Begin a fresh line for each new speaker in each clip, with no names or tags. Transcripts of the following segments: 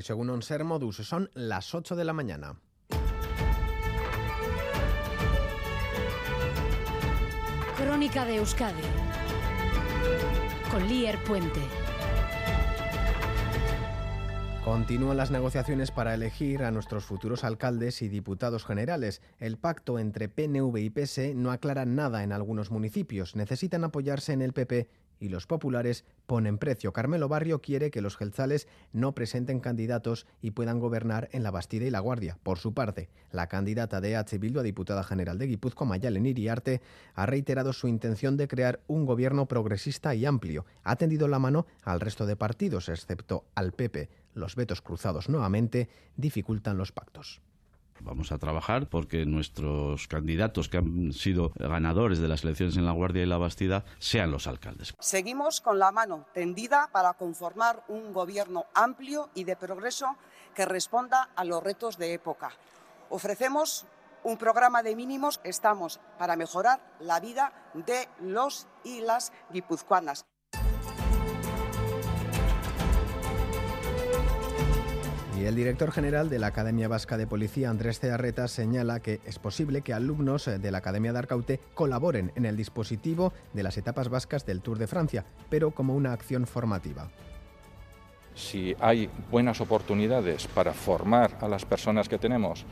según un Ser Modus, son las 8 de la mañana.
Crónica de Euskadi con Lier Puente.
Continúan las negociaciones para elegir a nuestros futuros alcaldes y diputados generales. El pacto entre PNV y PS no aclara nada en algunos municipios. Necesitan apoyarse en el PP y los populares ponen precio. Carmelo Barrio quiere que los gelzales no presenten candidatos y puedan gobernar en la Bastida y la Guardia. Por su parte, la candidata de H. Bildu a diputada general de Guipúzcoa, Mayalen Iriarte, ha reiterado su intención de crear un gobierno progresista y amplio. Ha tendido la mano al resto de partidos, excepto al PP. Los vetos cruzados nuevamente dificultan los pactos.
Vamos a trabajar porque nuestros candidatos que han sido ganadores de las elecciones en La Guardia y La Bastida sean los alcaldes.
Seguimos con la mano tendida para conformar un gobierno amplio y de progreso que responda a los retos de época. Ofrecemos un programa de mínimos, estamos para mejorar la vida de los y las guipuzcoanas.
Y el director general de la Academia Vasca de Policía, Andrés Cearreta, señala que es posible que alumnos de la Academia de Arcaute colaboren en el dispositivo de las etapas vascas del Tour de Francia, pero como una acción formativa.
Si hay buenas oportunidades para formar a las personas que tenemos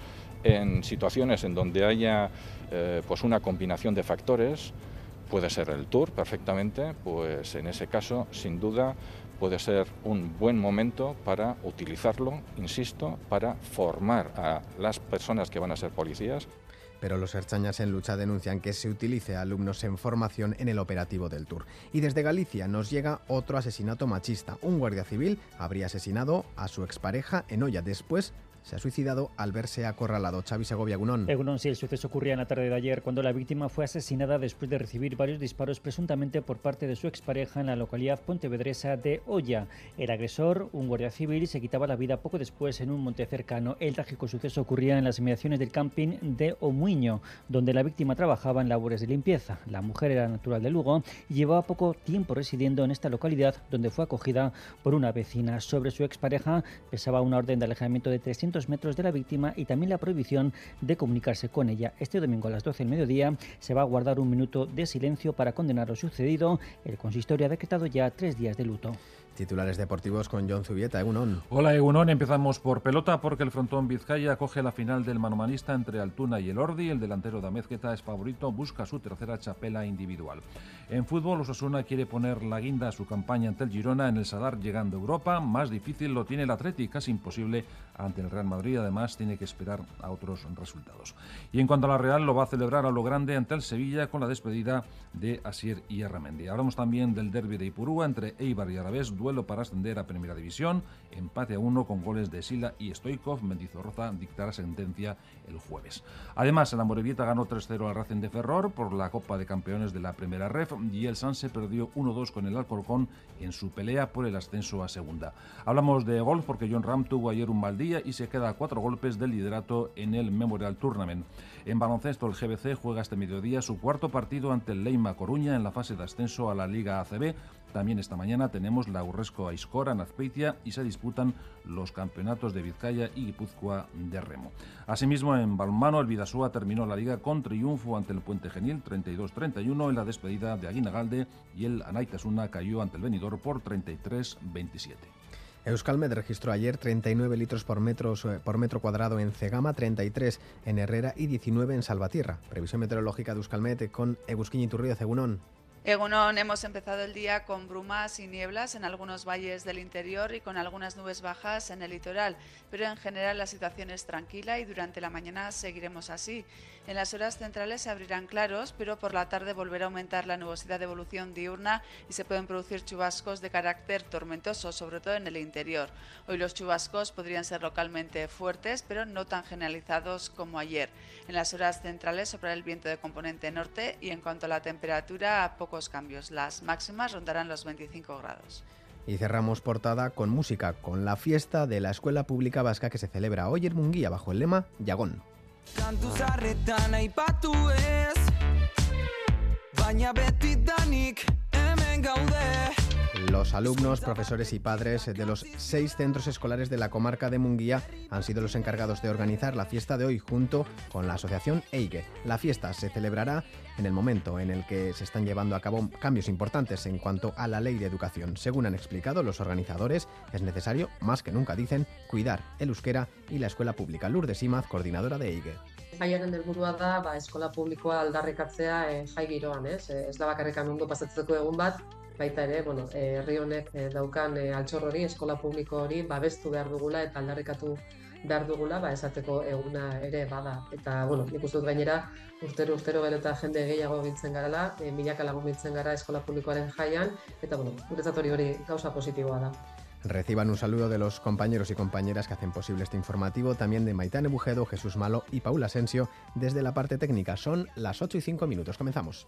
en situaciones en donde haya eh, pues una combinación de factores, puede ser el tour perfectamente, pues en ese caso, sin duda, puede ser un buen momento para utilizarlo, insisto, para formar a las personas que van a ser policías.
Pero los Erchañas en lucha denuncian que se utilice a alumnos en formación en el operativo del Tour. Y desde Galicia nos llega otro asesinato machista. Un guardia civil habría asesinado a su expareja en Olla después se ha suicidado al verse acorralado. Xavi Segovia, Gunón.
Egunon, sí, el suceso ocurría en la tarde de ayer cuando la víctima fue asesinada después de recibir varios disparos presuntamente por parte de su expareja en la localidad pontevedresa de Olla. El agresor, un guardia civil, se quitaba la vida poco después en un monte cercano. El trágico suceso ocurría en las inmediaciones del camping de Omuiño, donde la víctima trabajaba en labores de limpieza. La mujer era natural de Lugo y llevaba poco tiempo residiendo en esta localidad, donde fue acogida por una vecina. Sobre su expareja pesaba una orden de alejamiento de 300 metros de la víctima y también la prohibición de comunicarse con ella. Este domingo a las 12 del mediodía se va a guardar un minuto de silencio para condenar lo sucedido. El consistorio ha decretado ya tres días de luto.
Titulares deportivos con John Zubieta, Egunon.
Hola Egunon, empezamos por pelota porque el frontón Vizcaya acoge la final del manomanista entre Altuna y el Ordi. El delantero de Amezqueta es favorito, busca su tercera chapela individual. En fútbol, Osasuna quiere poner la guinda a su campaña ante el Girona en el Sadar llegando a Europa. Más difícil lo tiene el Atleti, casi imposible ante el Real Madrid. Además, tiene que esperar a otros resultados. Y en cuanto a la Real, lo va a celebrar a lo grande ante el Sevilla con la despedida de Asier y Arramendi. Hablamos también del derby de Ipurúa entre Eibar y Para ascender a Primera División, empate a uno con goles de Sila y Stoikov. Mendizorroza dictará sentencia el jueves. Además, el Amorebieta ganó 3-0 al Racing de Ferrol por la Copa de Campeones de la Primera Ref y el Sanse perdió 1-2 con el Alcorcón en su pelea por el ascenso a segunda. Hablamos de golf porque John Ram tuvo ayer un mal día y se queda a cuatro golpes del liderato en el Memorial Tournament. En baloncesto, el GBC juega este mediodía su cuarto partido ante el Leima Coruña en la fase de ascenso a la Liga ACB. También esta mañana tenemos la Urresco Aiscora en Azpeitia y se disputan los campeonatos de Vizcaya y Guipúzcoa de remo. Asimismo, en balonmano, el Vidasúa terminó la liga con triunfo ante el Puente Genil 32-31 en la despedida de Aguinagalde y el Anaitasuna cayó ante el Benidorm por 33-27.
Euskalmet registró ayer 39 litros por metro, por metro cuadrado en Cegama, 33 en Herrera y 19 en Salvatierra. Previsión meteorológica de Euskalmet con Egusquiñi Turrío Cegunón.
Egunon, hemos empezado el día con brumas y nieblas en algunos valles del interior y con algunas nubes bajas en el litoral, pero en general la situación es tranquila y durante la mañana seguiremos así. En las horas centrales se abrirán claros, pero por la tarde volverá a aumentar la nubosidad de evolución diurna y se pueden producir chubascos de carácter tormentoso, sobre todo en el interior. Hoy los chubascos podrían ser localmente fuertes, pero no tan generalizados como ayer. En las horas centrales soplará el viento de componente norte y en cuanto a la temperatura, pocos cambios. Las máximas rondarán los 25 grados.
Y cerramos portada con música, con la fiesta de la Escuela Pública Vasca que se celebra hoy en Munguía bajo el lema Yagón. Hemen gaude Los alumnos, profesores y padres de los seis centros escolares de la comarca de Munguía han sido los encargados de organizar la fiesta de hoy junto con la asociación EIGE. La fiesta se celebrará en el momento en el que se están llevando a cabo cambios importantes en cuanto a la ley de educación. Según han explicado los organizadores, es necesario, más que nunca dicen, cuidar el euskera y la escuela pública. Lourdes Imaz, coordinadora de EIGE.
jaiaren helburua da ba, eskola publikoa aldarrikatzea e, jai giroan, ez? Ez da bakarrikan ondo pasatzeko egun bat, baita ere, bueno, herri honek e, daukan e, altxor hori, eskola publiko hori babestu behar dugula eta aldarrikatu behar dugula, ba, esateko eguna ere bada. Eta, bueno, nik uste dut gainera, urtero urtero gero eta jende gehiago biltzen garala, e, milaka lagun biltzen gara eskola publikoaren jaian, eta, bueno, guretzat hori hori gauza positiboa da.
Reciban un saludo de los compañeros y compañeras que hacen posible este informativo, también de Maitane Bujedo, Jesús Malo y Paula Asensio desde la parte técnica. Son las 8 y 5 minutos. Comenzamos.